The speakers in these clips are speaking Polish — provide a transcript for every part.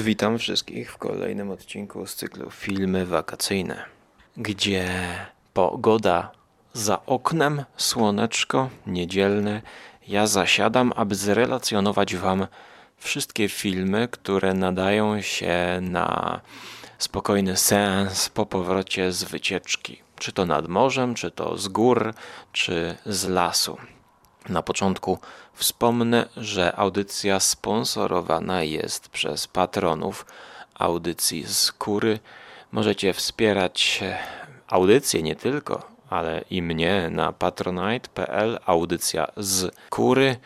Witam wszystkich w kolejnym odcinku z cyklu Filmy Wakacyjne, gdzie pogoda za oknem, słoneczko niedzielne. Ja zasiadam, aby zrelacjonować Wam wszystkie filmy, które nadają się na spokojny seans po powrocie z wycieczki. Czy to nad morzem, czy to z gór, czy z lasu. Na początku wspomnę, że audycja sponsorowana jest przez patronów audycji z Kury. Możecie wspierać audycję nie tylko, ale i mnie na patronite.pl. Audycja z Kury.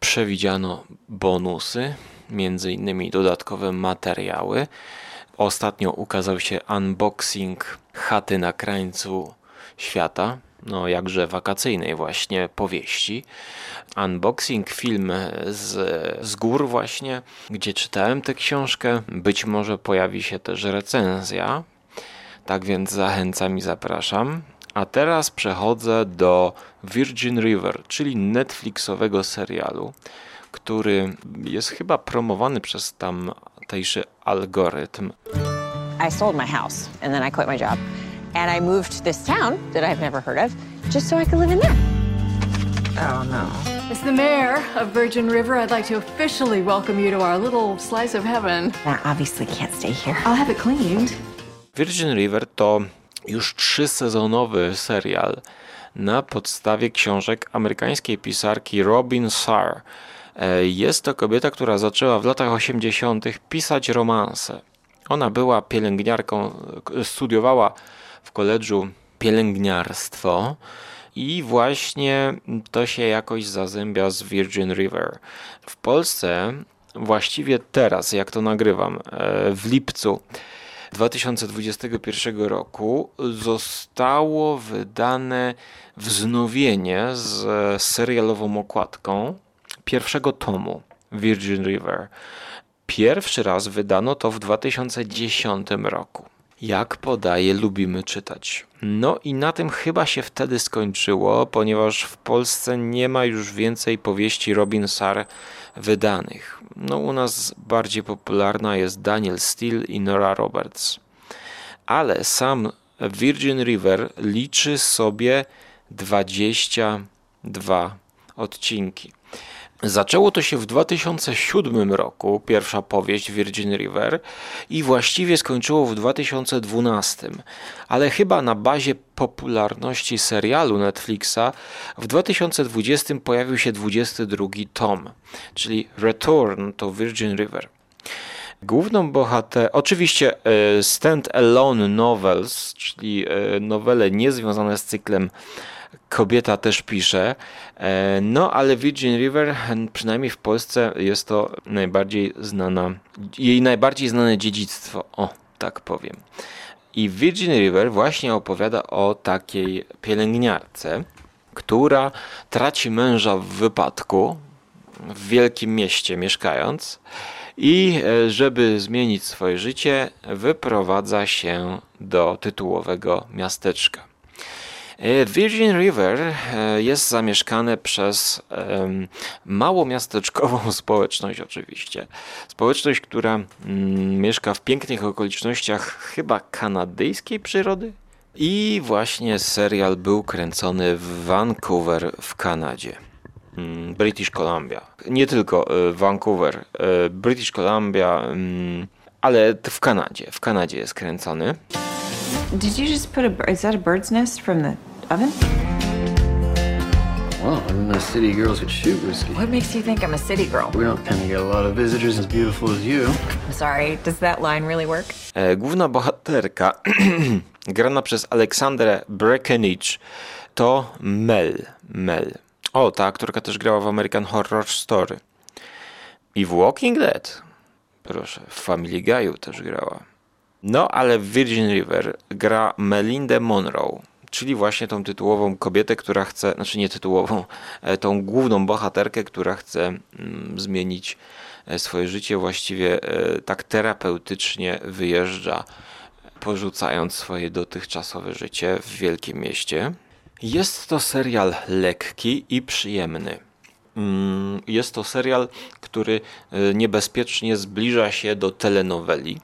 Przewidziano bonusy, między innymi dodatkowe materiały. Ostatnio ukazał się unboxing chaty na krańcu świata, no jakże wakacyjnej właśnie powieści. Unboxing film z, z gór właśnie, gdzie czytałem tę książkę. Być może pojawi się też recenzja. Tak więc zachęcam i zapraszam. A teraz przechodzę do Virgin River, czyli Netflixowego serialu, który jest chyba promowany przez tamtejszy algorytm. I sold my house and then I quit my job. And I moved to this town that I've never heard of just so I could live in there. Oh no. As the mayor of Virgin River, I'd like to officially welcome you to our little slice of heaven. I obviously can't stay here. I'll have it cleaned. Virgin River to już trzysezonowy serial na podstawie książek amerykańskiej pisarki Robin Sarr. E, jest to kobieta, która zaczęła w latach 80. pisać romanse. Ona była pielęgniarką, studiowała w koledżu pielęgniarstwo i właśnie to się jakoś zazębia z Virgin River. W Polsce właściwie teraz, jak to nagrywam, e, w lipcu 2021 roku zostało wydane wznowienie z serialową okładką pierwszego tomu Virgin River. Pierwszy raz wydano to w 2010 roku. Jak podaje, lubimy czytać. No i na tym chyba się wtedy skończyło, ponieważ w Polsce nie ma już więcej powieści Robin Sar wydanych. No u nas bardziej popularna jest Daniel Steele i Nora Roberts. Ale sam Virgin River liczy sobie 22 odcinki. Zaczęło to się w 2007 roku, pierwsza powieść Virgin River, i właściwie skończyło w 2012. Ale chyba na bazie popularności serialu Netflixa w 2020 pojawił się 22 tom, czyli Return to Virgin River. Główną bohater, oczywiście e, stand-alone novels, czyli e, nowele niezwiązane z cyklem kobieta też pisze. E, no, ale Virgin River, przynajmniej w Polsce, jest to najbardziej znana, jej najbardziej znane dziedzictwo. O, tak powiem. I Virgin River właśnie opowiada o takiej pielęgniarce, która traci męża w wypadku w wielkim mieście mieszkając i e, żeby zmienić swoje życie, wyprowadza się do tytułowego miasteczka. E, Virgin River e, jest zamieszkane przez mało miasteczkową społeczność, oczywiście. Społeczność, która mm, mieszka w pięknych okolicznościach chyba kanadyjskiej przyrody. I właśnie serial był kręcony w Vancouver w Kanadzie. Mm, British Columbia. Nie tylko e, Vancouver, British Columbia, mm, ale w Kanadzie. W Kanadzie jest kręcony. Did you just put a is that a bird's nest from the oven? Well, I didn't know city girls could shoot whiskey. What makes you think I'm a city girl? We don't tend to get a lot of visitors as beautiful as you. I'm sorry, does that line really work? E, główna bohaterka, grana przez Aleksandrę Breckenridge, to Mel. Mel. O, ta aktorka też grała w American Horror Story. I w Walking Dead. Proszę, w Family Guy'u też grała. No, ale w Virgin River gra Melinda Monroe, czyli właśnie tą tytułową kobietę, która chce, znaczy nie tytułową, e, tą główną bohaterkę, która chce mm, zmienić e, swoje życie, właściwie e, tak terapeutycznie wyjeżdża, porzucając swoje dotychczasowe życie w wielkim mieście. Jest to serial lekki i przyjemny. Mm, Jest to serial, który niebezpiecznie zbliża się do telenoweli.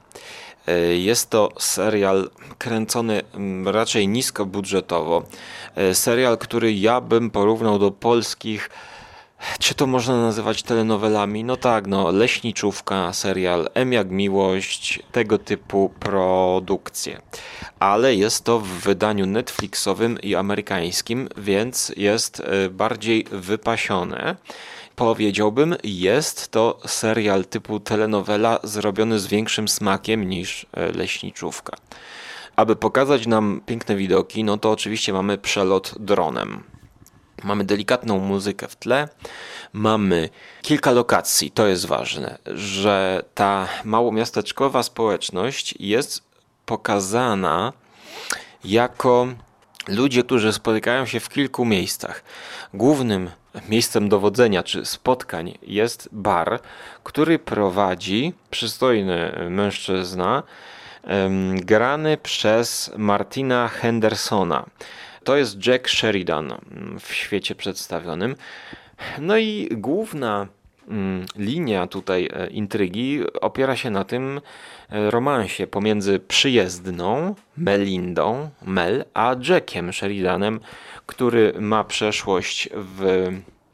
E, Jest to serial kręcony mm, raczej niskobudżetowo. E, Serial, który ja bym porównał do polskich czy to można nazywać telenowelami? No tak, no Leśniczówka, serial M jak Miłość, tego typu produkcje. Ale jest to w wydaniu Netflixowym i amerykańskim, więc jest e, bardziej wypasione. Powiedziałbym, jest to serial typu telenowela zrobiony z większym smakiem niż e, Leśniczówka. Aby pokazać nam piękne widoki, no to oczywiście mamy przelot dronem. Mamy delikatną muzykę w tle, mamy kilka lokacji. To jest ważne, że ta małomiasteczkowa społeczność jest pokazana jako ludzie, którzy spotykają się w kilku miejscach. Głównym miejscem dowodzenia czy spotkań jest bar, który prowadzi przystojny mężczyzna, grany przez Martina Hendersona. To jest Jack Sheridan w świecie przedstawionym. No i główna mm, linia tutaj e, intrygi opiera się na tym e, romansie pomiędzy przyjezdną Melindą, Mel, a Jackiem Sheridanem, który ma przeszłość w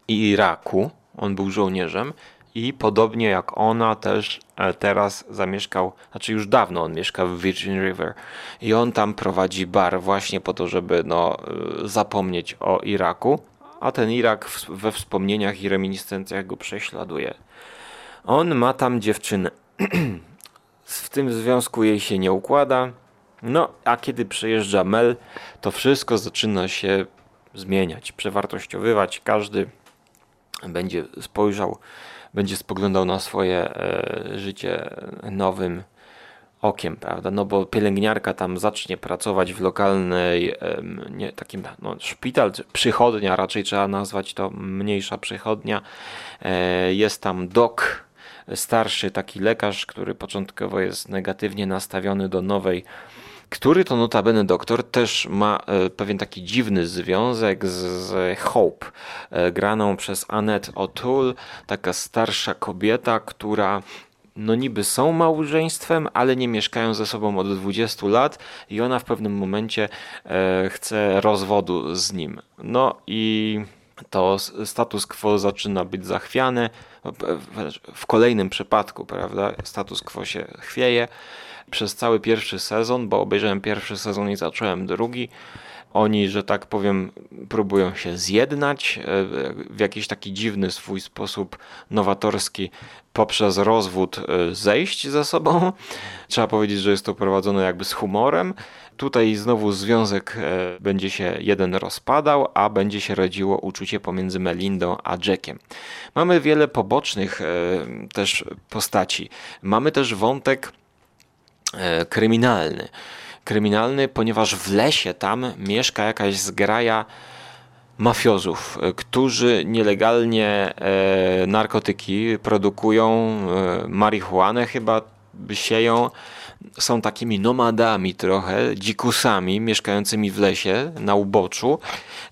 Iraku. On był żołnierzem i podobnie jak ona też e, teraz zamieszkał, znaczy już dawno on mieszka w Virgin River i on tam prowadzi bar właśnie po to, żeby no, e, zapomnieć o Iraku, a ten Irak we wspomnieniach i reminiscencjach go prześladuje. On ma tam dziewczynę. W tym związku jej się nie układa. No, a kiedy przyjeżdża Mel, to wszystko zaczyna się zmieniać, przewartościowywać. Każdy będzie spojrzał, będzie spoglądał na swoje e, życie nowym okiem, prawda? No bo pielęgniarka tam zacznie pracować w lokalnej, nie, takim no, szpital, przychodnia raczej trzeba nazwać to, mniejsza przychodnia. E, Jest tam dok, starszy taki lekarz, który początkowo jest negatywnie nastawiony do nowej który to notabene doktor też ma e, pewien taki dziwny związek z, Hope, e, graną przez Annette O'Toole, taka starsza kobieta, która no niby są małżeństwem, ale nie mieszkają ze sobą od 20 lat i ona w pewnym momencie e, chce rozwodu z nim. No i to status quo zaczyna być zachwiane. W kolejnym przypadku, prawda, status quo się chwieje przez cały pierwszy sezon, bo obejrzałem pierwszy sezon i zacząłem drugi. Oni, że tak powiem, próbują się zjednać e, w jakiś taki dziwny swój sposób nowatorski poprzez rozwód e, zejść ze sobą. Trzeba powiedzieć, że jest to prowadzone jakby z humorem. Tutaj znowu związek e, będzie się jeden rozpadał, a będzie się rodziło uczucie pomiędzy Melindą a Jackiem. Mamy wiele pobocznych też postaci. Mamy też wątek kryminalny. Kryminalny, ponieważ w lesie tam mieszka jakaś zgraja mafiozów, e, którzy nielegalnie e, narkotyki produkują, e, marihuanę chyba sieją. Są takimi nomadami trochę, dzikusami mieszkającymi w lesie, na uboczu,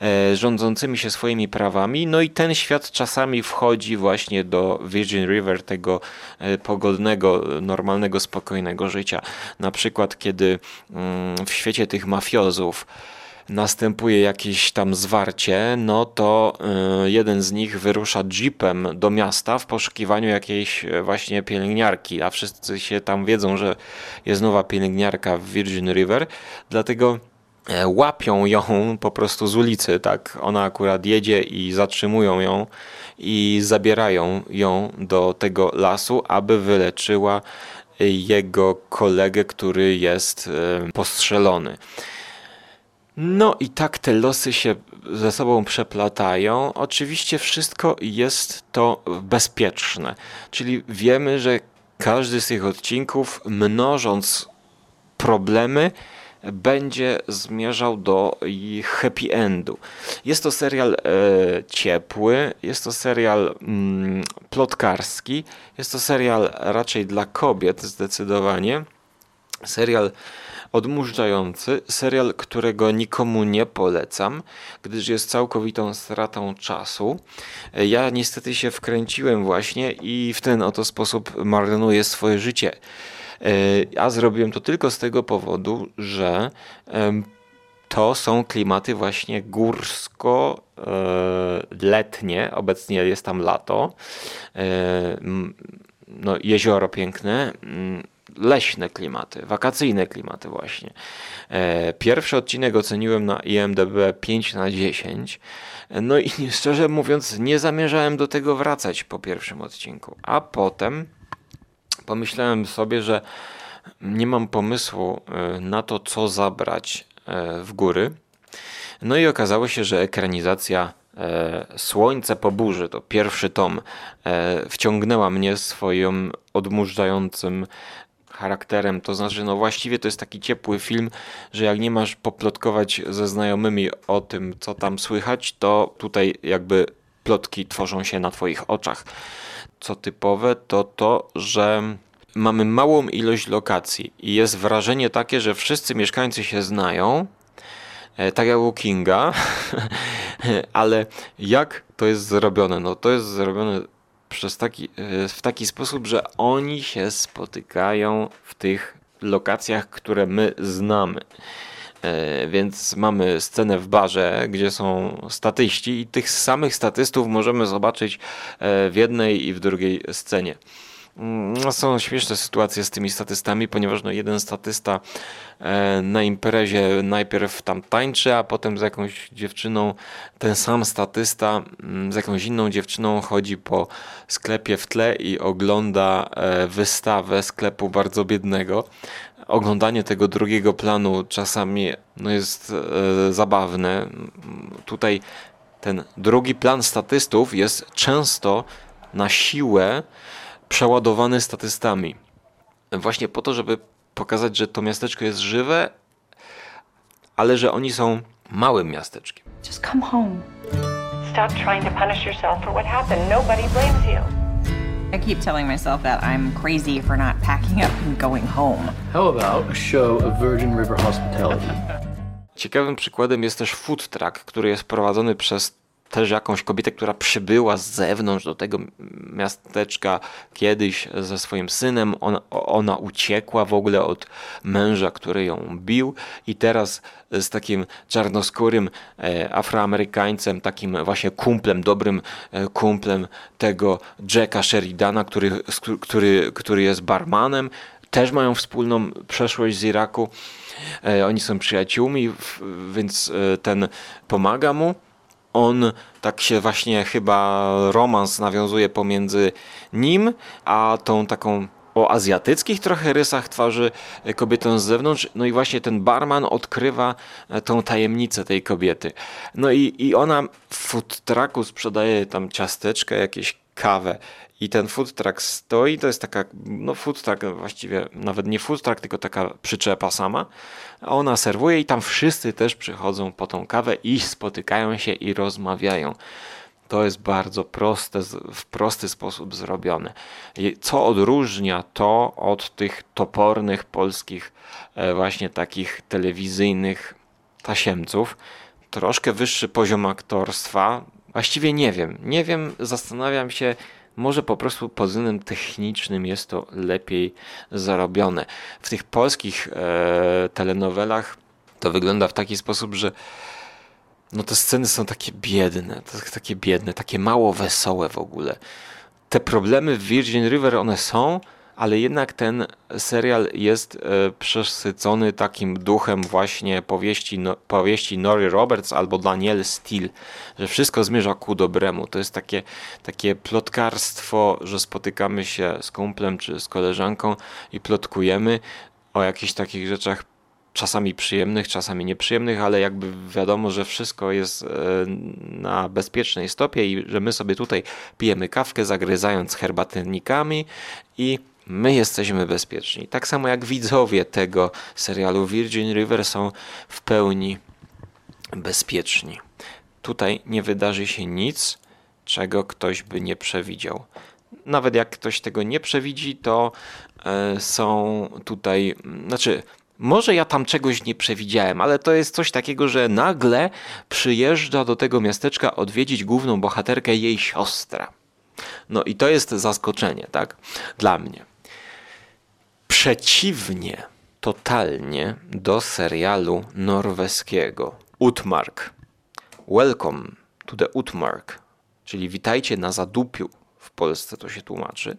e, rządzącymi się swoimi prawami. No i ten świat czasami wchodzi właśnie do Virgin River, tego e, pogodnego, normalnego, spokojnego życia. Na przykład, kiedy mm, w świecie tych mafiozów następuje jakieś tam zwarcie, no to y, jeden z nich wyrusza jeepem do miasta w poszukiwaniu jakiejś e, właśnie pielęgniarki, a wszyscy się tam wiedzą, że jest nowa pielęgniarka w Virgin River, dlatego e, łapią ją po prostu z ulicy, tak, ona akurat jedzie i zatrzymują ją i zabierają ją do tego lasu, aby wyleczyła e, jego kolegę, który jest postrzelony. No i tak te losy się ze sobą przeplatają. Oczywiście wszystko jest to bezpieczne, czyli wiemy, że każdy z tych odcinków, mnożąc problemy, będzie zmierzał do happy endu. Jest to serial e, ciepły, jest to serial mm, plotkarski, jest to serial raczej dla kobiet zdecydowanie. Serial odmurzający, serial, którego nikomu nie polecam, gdyż jest całkowitą stratą czasu. Ja niestety się wkręciłem właśnie i w ten oto sposób marnuję swoje życie. A zrobiłem to tylko z tego powodu, że to są klimaty właśnie górsko-letnie. Obecnie jest tam lato. No, jezioro piękne, leśne klimaty, wakacyjne klimaty właśnie. E, pierwszy odcinek oceniłem na IMDb 5 na 10. No i szczerze mówiąc, nie zamierzałem do tego wracać po pierwszym odcinku. A potem pomyślałem sobie, że nie mam pomysłu e, na to, co zabrać e, w góry. No i okazało się, że ekranizacja Słońce po burzy, to pierwszy tom, wciągnęła mnie swoim odmurzającym charakterem. To znaczy, no właściwie to jest taki ciepły film, że jak nie masz poplotkować ze znajomymi o tym, co tam słychać, to tutaj jakby plotki tworzą się na Twoich oczach. Co typowe, to to, że mamy małą ilość lokacji i jest wrażenie takie, że wszyscy mieszkańcy się znają, e, tak jak u Kinga, ale jak to jest zrobione? No to jest zrobione przez taki, e, w taki sposób, że oni się spotykają w tych lokacjach, które my znamy. E, więc mamy scenę w barze, gdzie są statyści, i tych samych statystów możemy zobaczyć e, w jednej i w drugiej scenie. No, są śmieszne sytuacje z tymi statystami, ponieważ no jeden statysta e, na imprezie najpierw tam tańczy, a potem z jakąś dziewczyną, ten sam statysta mm, z jakąś inną dziewczyną chodzi po sklepie w tle i ogląda e, wystawę sklepu bardzo biednego. Oglądanie tego drugiego planu czasami no jest e, zabawne. Tutaj ten drugi plan statystów jest często na siłę przeładowany statystami. Właśnie po to, żeby pokazać, że to miasteczko jest żywe, ale że oni są małym miasteczkiem. Just come home. Stop trying to punish yourself for what happened. Nobody blames you. I keep telling myself that I'm crazy for not packing up and going home. How about a show of Virgin River Hospitality? Ciekawym przykładem jest też food truck, który jest prowadzony przez też jakąś kobietę, która przybyła z zewnątrz do tego miasteczka kiedyś ze swoim synem. Ona, ona uciekła w ogóle od męża, który ją bił i teraz z takim czarnoskórym e, Afroamerykańcem, takim właśnie kumplem, dobrym e, kumplem tego Jacka Sheridana, który, który, który jest barmanem, też mają wspólną przeszłość z Iraku. E, oni są przyjaciółmi, więc ten pomaga mu on tak się właśnie chyba romans nawiązuje pomiędzy nim a tą taką o azjatyckich trochę rysach twarzy kobietę z zewnątrz. No i właśnie ten barman odkrywa e, tą tajemnicę tej kobiety. No i, i ona w food trucku sprzedaje tam ciasteczkę, jakieś kawę. I ten food truck stoi, to jest taka, no food truck właściwie, nawet nie food truck, tylko taka przyczepa sama. Ona serwuje i tam wszyscy też przychodzą po tą kawę i spotykają się i rozmawiają. To jest bardzo proste, w prosty sposób zrobione. Co odróżnia to od tych topornych polskich, e, właśnie takich telewizyjnych tasiemców? Troszkę wyższy poziom aktorstwa. Właściwie nie wiem. Nie wiem, zastanawiam się, może po prostu pod względem technicznym jest to lepiej zarobione. W tych polskich e, telenowelach to wygląda w taki sposób, że no te sceny są takie biedne, takie biedne, takie mało wesołe w ogóle. Te problemy w Virgin River one są, ale jednak ten serial jest e, przesycony takim duchem właśnie powieści, no, powieści Nori Roberts albo Daniel Steele, że wszystko zmierza ku dobremu. To jest takie, takie plotkarstwo, że spotykamy się z kumplem czy z koleżanką i plotkujemy o jakichś takich rzeczach czasami przyjemnych, czasami nieprzyjemnych, ale jakby wiadomo, że wszystko jest e, na bezpiecznej stopie i że my sobie tutaj pijemy kawkę, zagryzając herbatnikami i my jesteśmy bezpieczni. Tak samo jak widzowie tego serialu Virgin River są w pełni bezpieczni. Tutaj nie wydarzy się nic, czego ktoś by nie przewidział. Nawet jak ktoś tego nie przewidzi, to e, są tutaj, znaczy może ja tam czegoś nie przewidziałem, ale to jest coś takiego, że nagle przyjeżdża do tego miasteczka odwiedzić główną bohaterkę jej siostra. No i to jest zaskoczenie, tak? Dla mnie. Przeciwnie totalnie do serialu norweskiego Utmark. Welcome to the Utmark, czyli witajcie na zadupiu, w Polsce to się tłumaczy.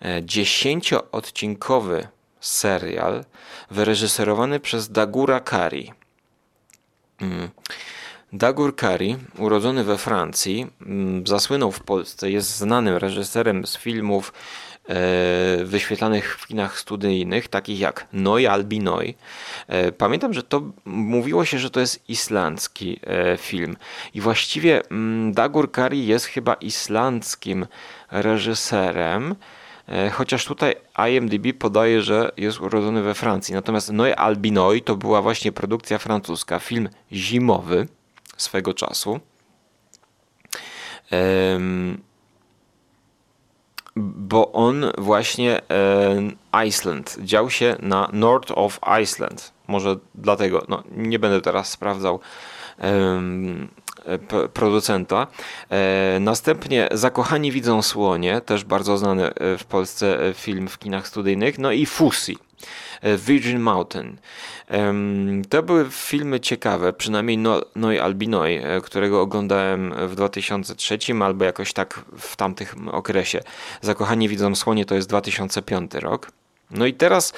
E, dziesięcioodcinkowy serial wyreżyserowany przez Dagura Kari. Mm. Dagur Kari, urodzony we Francji, mm, zasłynął w Polsce, jest znanym reżyserem z filmów wyświetlanych w kinach studyjnych, takich jak Noi Albi Noi. E, pamiętam, że to mówiło się, że to jest islandzki e, film. I właściwie mm, Dagur Kari jest chyba islandzkim reżyserem. E, chociaż tutaj IMDb podaje, że jest urodzony we Francji. Natomiast Noé Albinoi to była właśnie produkcja francuska, film zimowy swego czasu. Bo on właśnie Iceland dział się na North of Iceland. Może dlatego, no, nie będę teraz sprawdzał producenta. E, następnie Zakochani widzą słonie, też bardzo znany e, w Polsce e, film w kinach studyjnych. No i Fusi. Virgin Mountain. To były filmy ciekawe, przynajmniej no, Noi Albinoi, którego oglądałem w 2003 albo jakoś tak w tamtych okresie. Zakochani widzą słonie to jest 2005 rok. No i teraz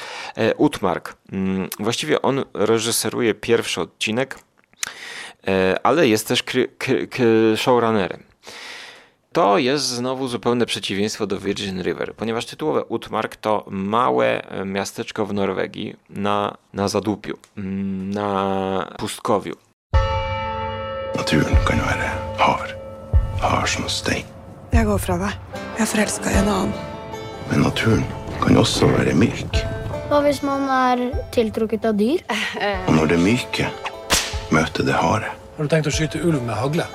Utmark. Mm, właściwie on reżyseruje pierwszy odcinek E, ale jest też showrunnerem. To jest znowu zupełne przeciwieństwo do Virgin River, ponieważ tytułowe Utmark to małe e, miasteczko w Norwegii na, na zadupiu, mm, na pustkowiu. Naturen kan være hard. Hard som stein. Jeg går fra deg. Jeg er forelska i en annen. Men naturen kan også være myk. Hva hvis man er tiltrukket av dyr? Og når det myke möte det harde. Har du tänkt att skjuta ulv med hagle?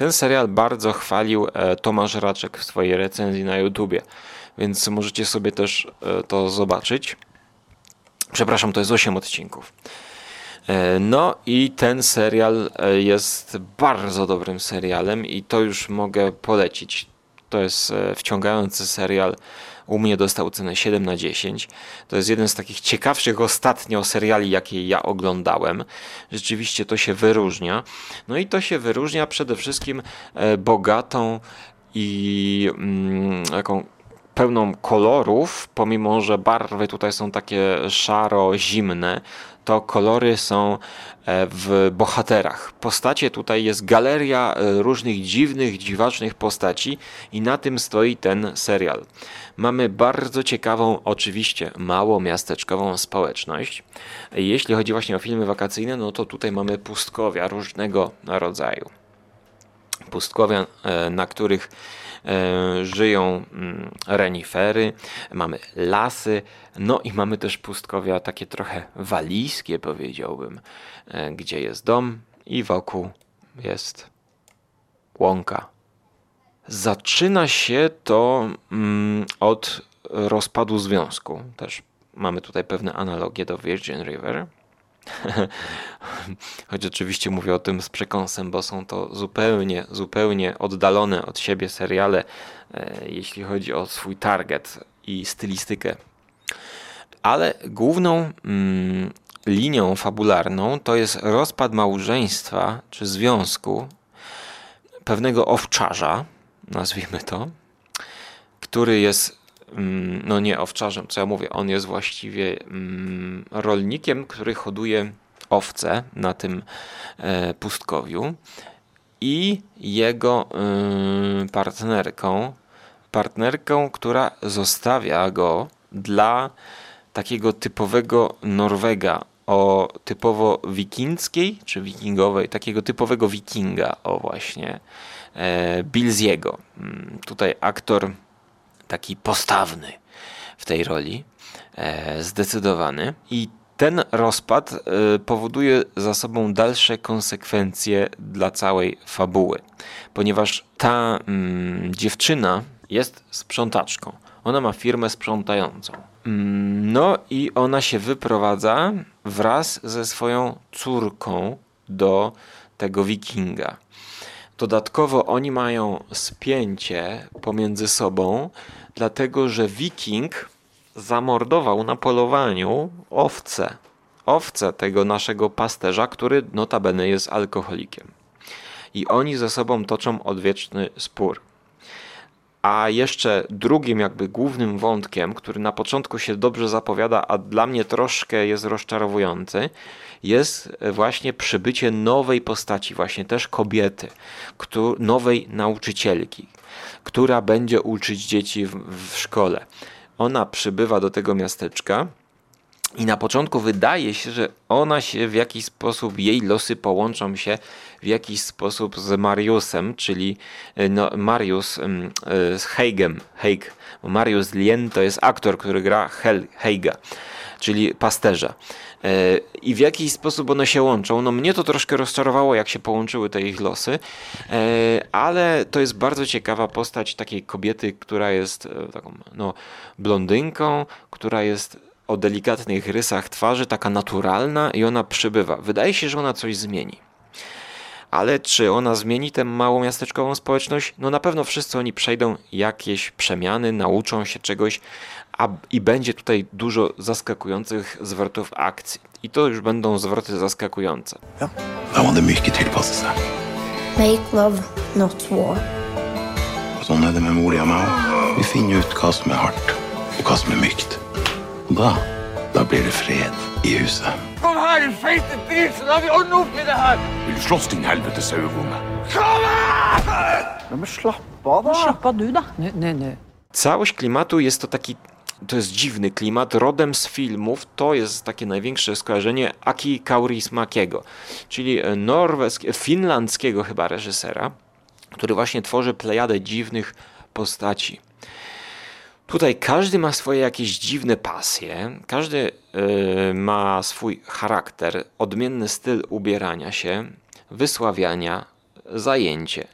Ten serial bardzo chwalił e, Tomasz Raczek w swojej recenzji na YouTubie, więc możecie sobie też e, to zobaczyć. Przepraszam, to jest 8 odcinków. E, no i ten serial jest bardzo dobrym serialem i to już mogę polecić. To jest wciągający serial u mnie dostał cenę 7 na 10. To jest jeden z takich ciekawszych ostatnio seriali, jakie ja oglądałem. Rzeczywiście to się wyróżnia. No i to się wyróżnia przede wszystkim e, bogatą i mm, taką pełną kolorów, pomimo że barwy tutaj są takie szaro-zimne, to kolory są e, w bohaterach. Postacie tutaj jest galeria e, różnych dziwnych, dziwacznych postaci i na tym stoi ten serial. Mamy bardzo ciekawą, oczywiście mało miasteczkową społeczność. Jeśli chodzi właśnie o filmy wakacyjne, no to tutaj mamy pustkowia różnego rodzaju. Pustkowia, e, na których E, żyją mm, renifery, mamy lasy, no i mamy też pustkowia takie trochę walijskie powiedziałbym, e, gdzie jest dom i wokół jest łąka. Zaczyna się to mm, od rozpadu związku. Też mamy tutaj pewne analogie do Virgin River. Choć oczywiście mówię o tym z przekąsem, bo są to zupełnie, zupełnie oddalone od siebie seriale, e, jeśli chodzi o swój target i stylistykę. Ale główną mm, linią fabularną to jest rozpad małżeństwa czy związku pewnego owczarza, nazwijmy to, który jest Mm, no nie owczarzem, co ja mówię, on jest właściwie mm, rolnikiem, który hoduje owce na tym e, pustkowiu i jego y, partnerką, partnerką, która zostawia go dla takiego typowego Norwega o typowo wikińskiej czy wikingowej, takiego typowego wikinga, o właśnie e, Bilziego. Mm, tutaj aktor taki postawny w tej roli, e, zdecydowany. I ten rozpad e, powoduje za sobą dalsze konsekwencje dla całej fabuły, ponieważ ta mm, dziewczyna, jest sprzątaczką. Ona ma firmę sprzątającą. Mm, No i ona się wyprowadza wraz ze swoją córką do tego wikinga. Dodatkowo oni mają spięcie pomiędzy sobą, dlatego że wiking zamordował na polowaniu owce. Owce tego naszego pasterza, który notabene jest alkoholikiem. I oni ze sobą toczą odwieczny spór. A jeszcze drugim, jakby głównym wątkiem, który na początku się dobrze zapowiada, a dla mnie troszkę jest rozczarowujący, jest właśnie przybycie nowej postaci, właśnie też kobiety, nowej nauczycielki, która będzie uczyć dzieci w, w szkole. Ona przybywa do tego miasteczka. I na początku wydaje się, że ona się w jakiś sposób, jej losy połączą się w jakiś sposób z Mariusem, czyli e, no, Marius em, e, z Heigem. Heig. Marius Lien to jest aktor, który gra Hel, Heiga, czyli pasterza. E, I w jakiś sposób one się łączą. No mnie to troszkę rozczarowało, jak się połączyły te ich losy, ale to jest bardzo ciekawa postać takiej kobiety, która jest taką no, blondynką, która jest o delikatnych rysach twarzy, taka naturalna i ona przybywa. Wydaje się, że ona coś zmieni. Ale czy ona zmieni tę małą miasteczkową społeczność? No na pewno wszyscy oni przejdą jakieś przemiany, nauczą się czegoś a, i będzie tutaj dużo zaskakujących zwrotów akcji. I to już będą zwroty zaskakujące. Da må det mycket tilpasse seg. Make love, not war. Sånn er det med mor hjemme òg. Vi finner ut hva som er hardt, og hva som er mykt. Da, da blir det fred i huset. Kom her, din feite drit, så lar vi ordne opp i det her! Vil du slåss, din helvete sauebonde? Kom her! Men slapp av, da. Slapp av du, da. Nu, nu, nu. Całość klimatu jest to taki, to jest dziwny klimat, rodem z filmów, to jest takie największe skojarzenie Aki Kaurismakiego, czyli norweskiego, finlandzkiego chyba reżysera, który właśnie tworzy plejadę dziwnych postaci. Tutaj każdy ma swoje jakieś dziwne pasje, każdy y, ma swój charakter, odmienny styl ubierania się, wysławiania, zajęcie.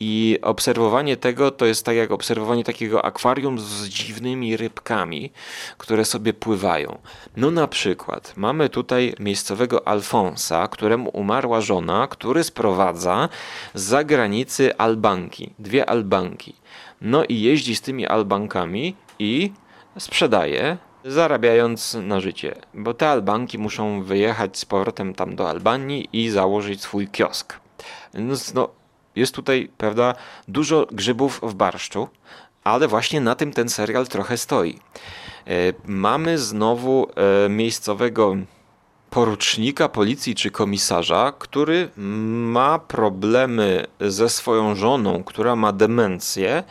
I obserwowanie tego to jest tak jak obserwowanie takiego akwarium z dziwnymi rybkami, które sobie pływają. No na przykład mamy tutaj miejscowego Alfonsa, któremu umarła żona, który sprowadza z zagranicy albanki, dwie albanki. No i jeździ z tymi albankami i sprzedaje, zarabiając na życie. Bo te albanki muszą wyjechać z powrotem tam do Albanii i założyć swój kiosk. Więc no, jest tutaj, prawda, dużo grzybów w barszczu, ale właśnie na tym ten serial trochę stoi. E, Mamy znowu e, miejscowego porucznika policji czy komisarza, który ma problemy ze swoją żoną, która ma demencję,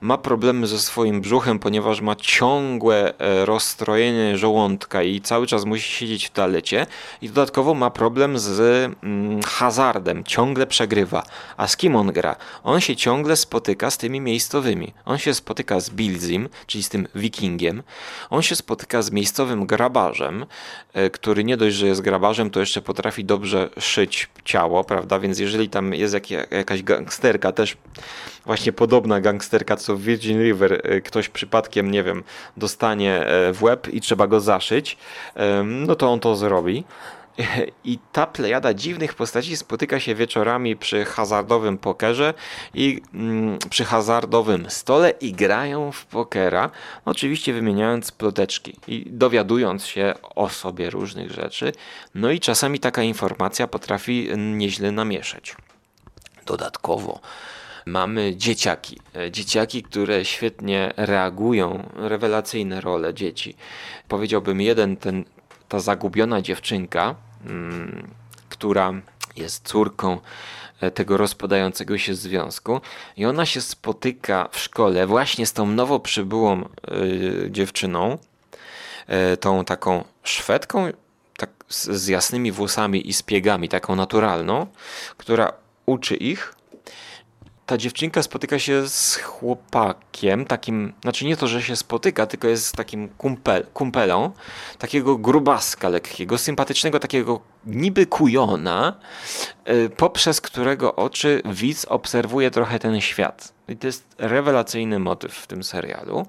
ma problemy ze swoim brzuchem, ponieważ ma ciągłe e, rozstrojenie żołądka i cały czas musi siedzieć w toalecie i dodatkowo ma problem z mm, hazardem, ciągle przegrywa. A z kim on gra? On się ciągle spotyka z tymi miejscowymi. On się spotyka z Bilzim, czyli z tym wikingiem. On się spotyka z miejscowym grabarzem, e, który nie dość, że jest grabarzem, to jeszcze potrafi dobrze szyć ciało, prawda? Więc jeżeli tam jest jakaś gangsterka, też właśnie podobna gangsterka, co w Virgin River e, ktoś przypadkiem, nie wiem, dostanie e, w łeb i trzeba go zaszyć, no to on to zrobi. I ta plejada dziwnych postaci spotyka się wieczorami przy hazardowym pokerze i mm, przy hazardowym stole i grają w pokera, oczywiście wymieniając ploteczki i dowiadując się o sobie różnych rzeczy. No i czasami taka informacja potrafi nieźle namieszać. Dodatkowo mamy dzieciaki. E, Dzieciaki, które świetnie reagują, rewelacyjne role dzieci. Powiedziałbym jeden, ten, ta zagubiona dziewczynka, mm, która jest córką e, tego rozpadającego się związku i ona się spotyka w szkole właśnie z tą nowo przybyłą y, dziewczyną, e, tą taką Szwedką, tak z, jasnymi włosami i z piegami, taką naturalną, która uczy ich. Ta dziewczynka spotyka się z chłopakiem, takim, znaczy nie to, że się spotyka, tylko jest takim kumpel, kumpelą, takiego grubaska lekkiego, sympatycznego, takiego niby kujona, y, poprzez którego oczy widz obserwuje trochę ten świat. I to jest rewelacyjny motyw w tym serialu,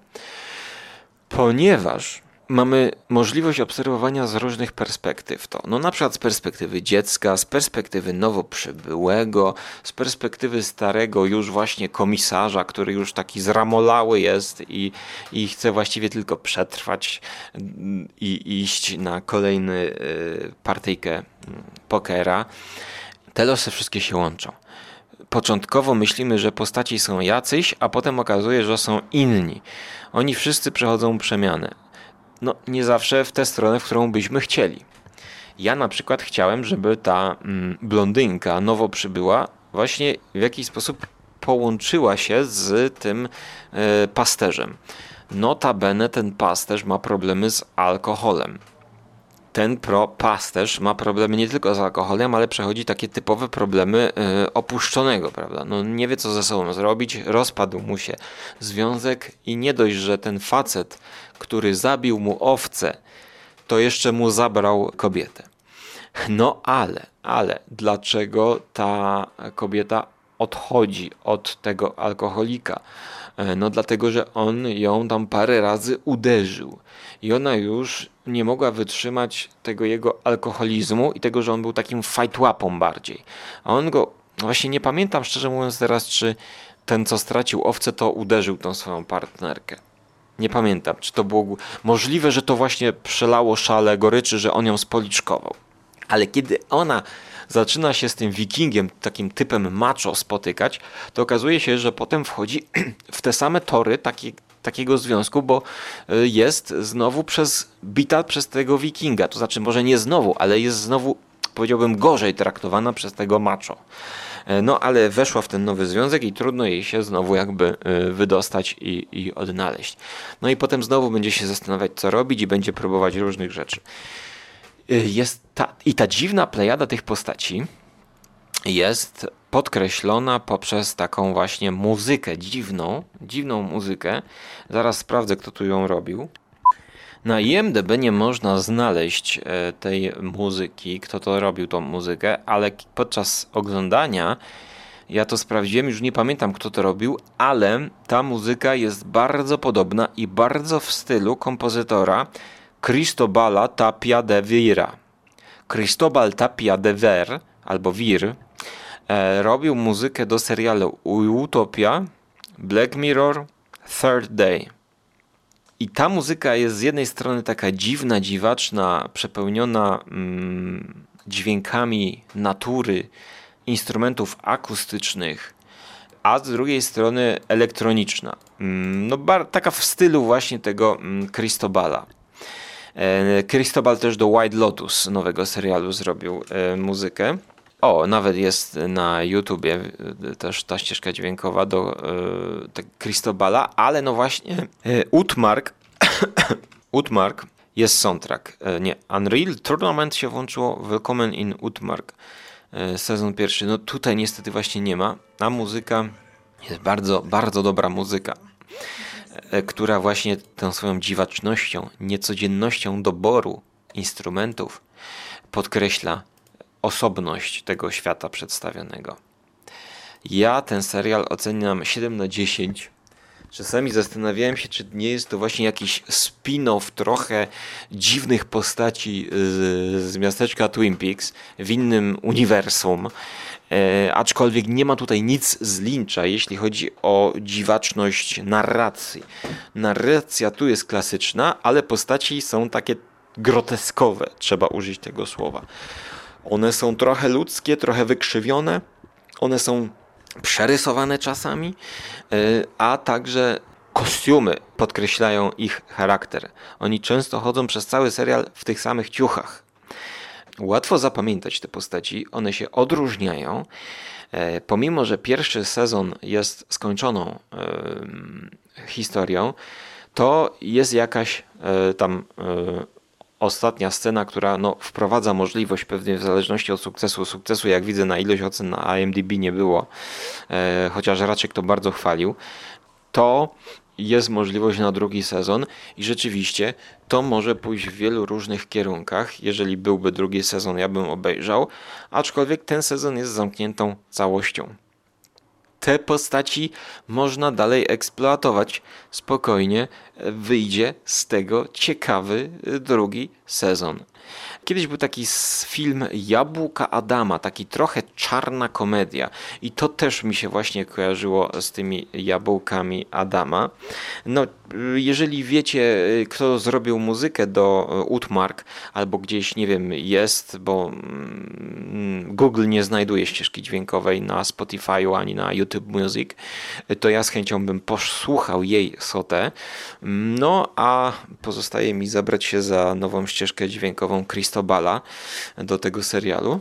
ponieważ mamy możliwość obserwowania z różnych perspektyw to. No na przykład z perspektywy dziecka, z perspektywy nowo przybyłego, z perspektywy starego już właśnie komisarza, który już taki zramolały jest i, i chce właściwie tylko przetrwać i iść na kolejny y, partyjkę mm, pokera. Te losy wszystkie się łączą. Początkowo myślimy, że postaci są jacyś, a potem okazuje, że są inni. Oni wszyscy przechodzą przemianę no nie zawsze w tę stronę, w którą byśmy chcieli. Ja na przykład chciałem, żeby ta mm, blondynka nowo przybyła właśnie w jakiś sposób połączyła się z tym y, pasterzem. Notabene ten pasterz ma problemy z alkoholem ten pro pasterz ma problemy nie tylko z alkoholem, ale przechodzi takie typowe problemy y, opuszczonego, prawda? No nie wie co ze sobą zrobić, rozpadł mu się związek i nie dość, że ten facet, który zabił mu owce, to jeszcze mu zabrał kobietę. No ale, ale dlaczego ta kobieta odchodzi od tego alkoholika? E, no dlatego, że on ją tam parę razy uderzył i ona już nie mogła wytrzymać tego jego alkoholizmu i tego, że on był takim fajtłapą bardziej. A on go, właśnie nie pamiętam szczerze mówiąc teraz, czy ten, co stracił owce, to uderzył tą swoją partnerkę. Nie pamiętam, czy to było możliwe, że to właśnie przelało szale goryczy, że on ją spoliczkował. Ale kiedy ona zaczyna się z tym wikingiem, takim typem macho spotykać, to okazuje się, że potem wchodzi w te same tory taki, takiego związku, bo y, jest znowu przez bita przez tego wikinga. To znaczy może nie znowu, ale jest znowu powiedziałbym gorzej traktowana przez tego macho. E, no ale weszła w ten nowy związek i trudno jej się znowu jakby y, wydostać i, i odnaleźć. No i potem znowu będzie się zastanawiać co robić i będzie próbować różnych rzeczy. Y, jest ta, I ta dziwna plejada tych postaci jest podkreślona poprzez taką właśnie muzykę dziwną, dziwną muzykę. Zaraz sprawdzę, kto tu ją robił. Na IMDb nie można znaleźć e, tej muzyki, kto to robił tą muzykę, ale podczas oglądania ja to sprawdziłem, już nie pamiętam kto to robił, ale ta muzyka jest bardzo podobna i bardzo w stylu kompozytora Cristobala Tapia de Vira. Cristobal Tapia de Ver, albo Vir, e, robił muzykę do serialu Utopia, Black Mirror, Third Day. I ta muzyka jest z jednej strony taka dziwna, dziwaczna, przepełniona mm, dźwiękami natury, instrumentów akustycznych, a z drugiej strony elektroniczna. Mm, no, taka w stylu właśnie tego mm, Cristobala. E, Cristobal też do White Lotus nowego serialu zrobił e, muzykę. O, nawet jest na YouTubie też ta ścieżka dźwiękowa do e, Cristobala, ale no właśnie e, Utmark Utmark jest soundtrack. E, nie, Unreal Tournament się włączyło, Welcome in Utmark sezon pierwszy. No tutaj niestety właśnie nie ma, a muzyka jest bardzo, bardzo dobra muzyka. Która właśnie tą swoją dziwacznością, niecodziennością doboru instrumentów podkreśla osobność tego świata przedstawionego. Ja ten serial oceniam 7 na 10. Czasami zastanawiałem się, czy nie jest to właśnie jakiś spin-off trochę dziwnych postaci z, z miasteczka Twin Peaks w innym uniwersum, E, aczkolwiek nie ma tutaj nic z jeśli chodzi o dziwaczność narracji. Narracja tu jest klasyczna, ale postaci są takie groteskowe, trzeba użyć tego słowa. One są trochę ludzkie, trochę wykrzywione, one są przerysowane czasami, e, a także kostiumy podkreślają ich charakter. Oni często chodzą przez cały serial w tych samych ciuchach. Łatwo zapamiętać te postaci, one się odróżniają. E, pomimo, że pierwszy sezon jest skończoną historią, to jest jakaś e, tam ostatnia scena, która no, wprowadza możliwość pewnie w zależności od sukcesu. Sukcesu, jak widzę, na ilość ocen na IMDb nie było, chociaż Raczek to bardzo chwalił. To jest możliwość na drugi sezon i rzeczywiście to może pójść w wielu różnych kierunkach. Jeżeli byłby drugi sezon, ja bym obejrzał, aczkolwiek ten sezon jest zamkniętą całością. Te postaci można dalej eksploatować. Spokojnie wyjdzie z tego ciekawy y, drugi sezon. Kiedyś był taki film Jabłka Adama, taki trochę czarna komedia i to też mi się właśnie kojarzyło z tymi jabłkami Adama. No, jeżeli wiecie, y, kto zrobił muzykę do y, Utmark, albo gdzieś, nie wiem, jest, bo mm, Google nie znajduje ścieżki dźwiękowej na Spotify'u ani na YouTube Music, to ja z chęcią bym posłuchał jej sotę. No, a pozostaje mi zabrać się za nową ścieżkę dźwiękową Cristobala do tego serialu.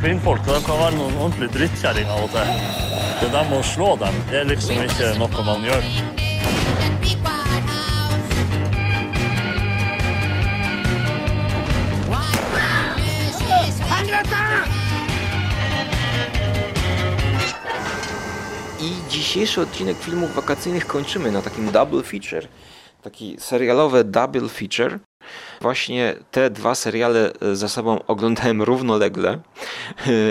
Kvinnfolk de kan være noen ordentlig drittkjerring av og til. Det der med å slå dem, det er liksom ikke man. I dzisiejszy odcinek filmów wakacyjnych kończymy na takim double feature. Taki serialowe double feature. Właśnie te dwa seriale ze sobą oglądałem równolegle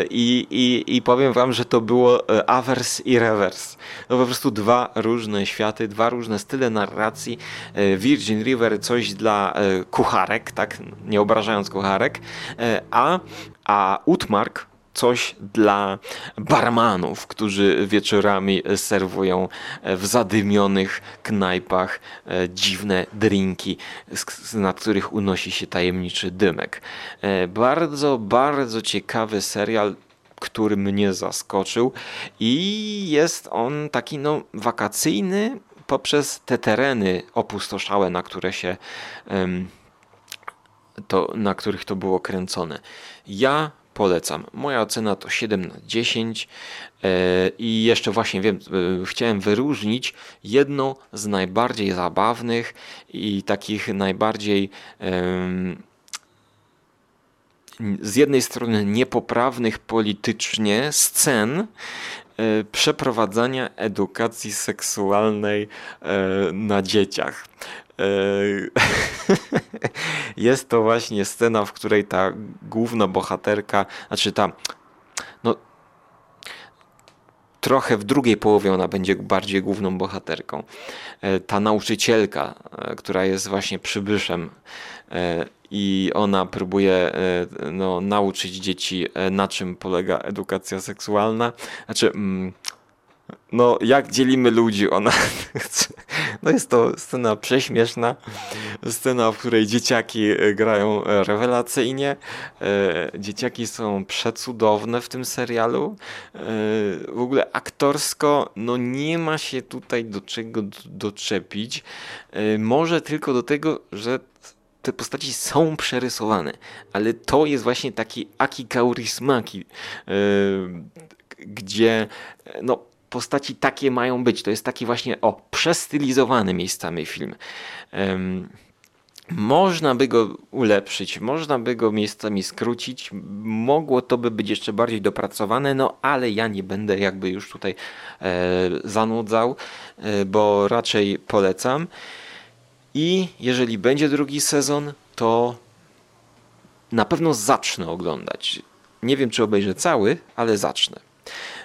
i, i, i powiem wam, że to było e, awers i rewers. No po prostu dwa różne światy, dwa różne style narracji. E, Virgin River coś dla e, kucharek, tak, nie obrażając kucharek, a, a Utmark coś dla barmanów, którzy wieczorami serwują w zadymionych knajpach e, dziwne drinki, nad których unosi się tajemniczy dymek. E, bardzo, bardzo ciekawy serial, który mnie zaskoczył i jest on taki no wakacyjny poprzez te tereny opustoszałe, na które się to, na których to było kręcone. Ja polecam. Moja ocena to 7 na 10 e, i jeszcze właśnie wiem, e, chciałem wyróżnić jedną z najbardziej zabawnych i takich najbardziej z jednej strony niepoprawnych politycznie scen e, przeprowadzania edukacji seksualnej na dzieciach. Jest to właśnie scena, w której ta główna bohaterka, znaczy ta, no trochę w drugiej połowie ona będzie bardziej główną bohaterką. E, ta nauczycielka, e, która jest właśnie przybyszem i ona próbuje no, nauczyć dzieci, na czym polega edukacja seksualna. Znaczy, mm, no, jak dzielimy ludzi, ona No jest to scena prześmieszna, scena, w której dzieciaki e, grają e, rewelacyjnie. E, dzieciaki są przecudowne w tym serialu. W ogóle aktorsko, no nie ma się tutaj do czego doczepić. Może tylko do tego, że te postaci są przerysowane, ale to jest właśnie taki aki kaurismaki, gdzie no postaci takie mają być. To jest taki właśnie, o, przestylizowany miejscami film. Um, można by go ulepszyć, można by go miejscami skrócić, mogło to by być jeszcze bardziej dopracowane, no ale ja nie będę jakby już tutaj e, zanudzał, e, bo raczej polecam. I jeżeli będzie drugi sezon, to na pewno zacznę oglądać. Nie wiem, czy obejrzę cały, ale zacznę.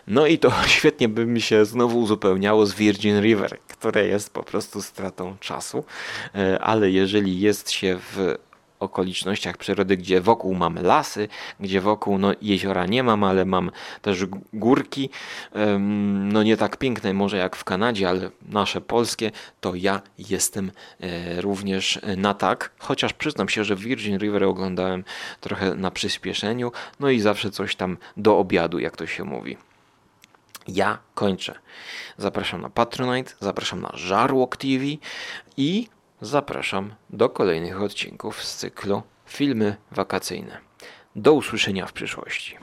No i to świetnie by mi się znowu uzupełniało z Virgin River, które jest po prostu stratą czasu, e, ale jeżeli jest się w okolicznościach przyrody, gdzie wokół mam lasy, gdzie wokół no, jeziora nie mam, ale mam też górki, no nie tak piękne może jak w Kanadzie, ale nasze polskie, to ja jestem e, również na tak, chociaż przyznam się, że Virgin River oglądałem trochę na przyspieszeniu, no i zawsze coś tam do obiadu, jak to się mówi. Ja kończę. Zapraszam na Patronite, zapraszam na Żarłok TV i zapraszam do kolejnych odcinków z cyklu Filmy Wakacyjne. Do usłyszenia w przyszłości.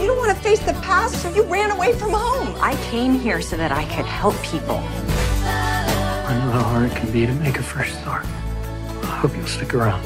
You don't want to face the past, so you ran away from home. I came here so that I could help people. I know how hard it can be to make a fresh start. I hope you'll stick around.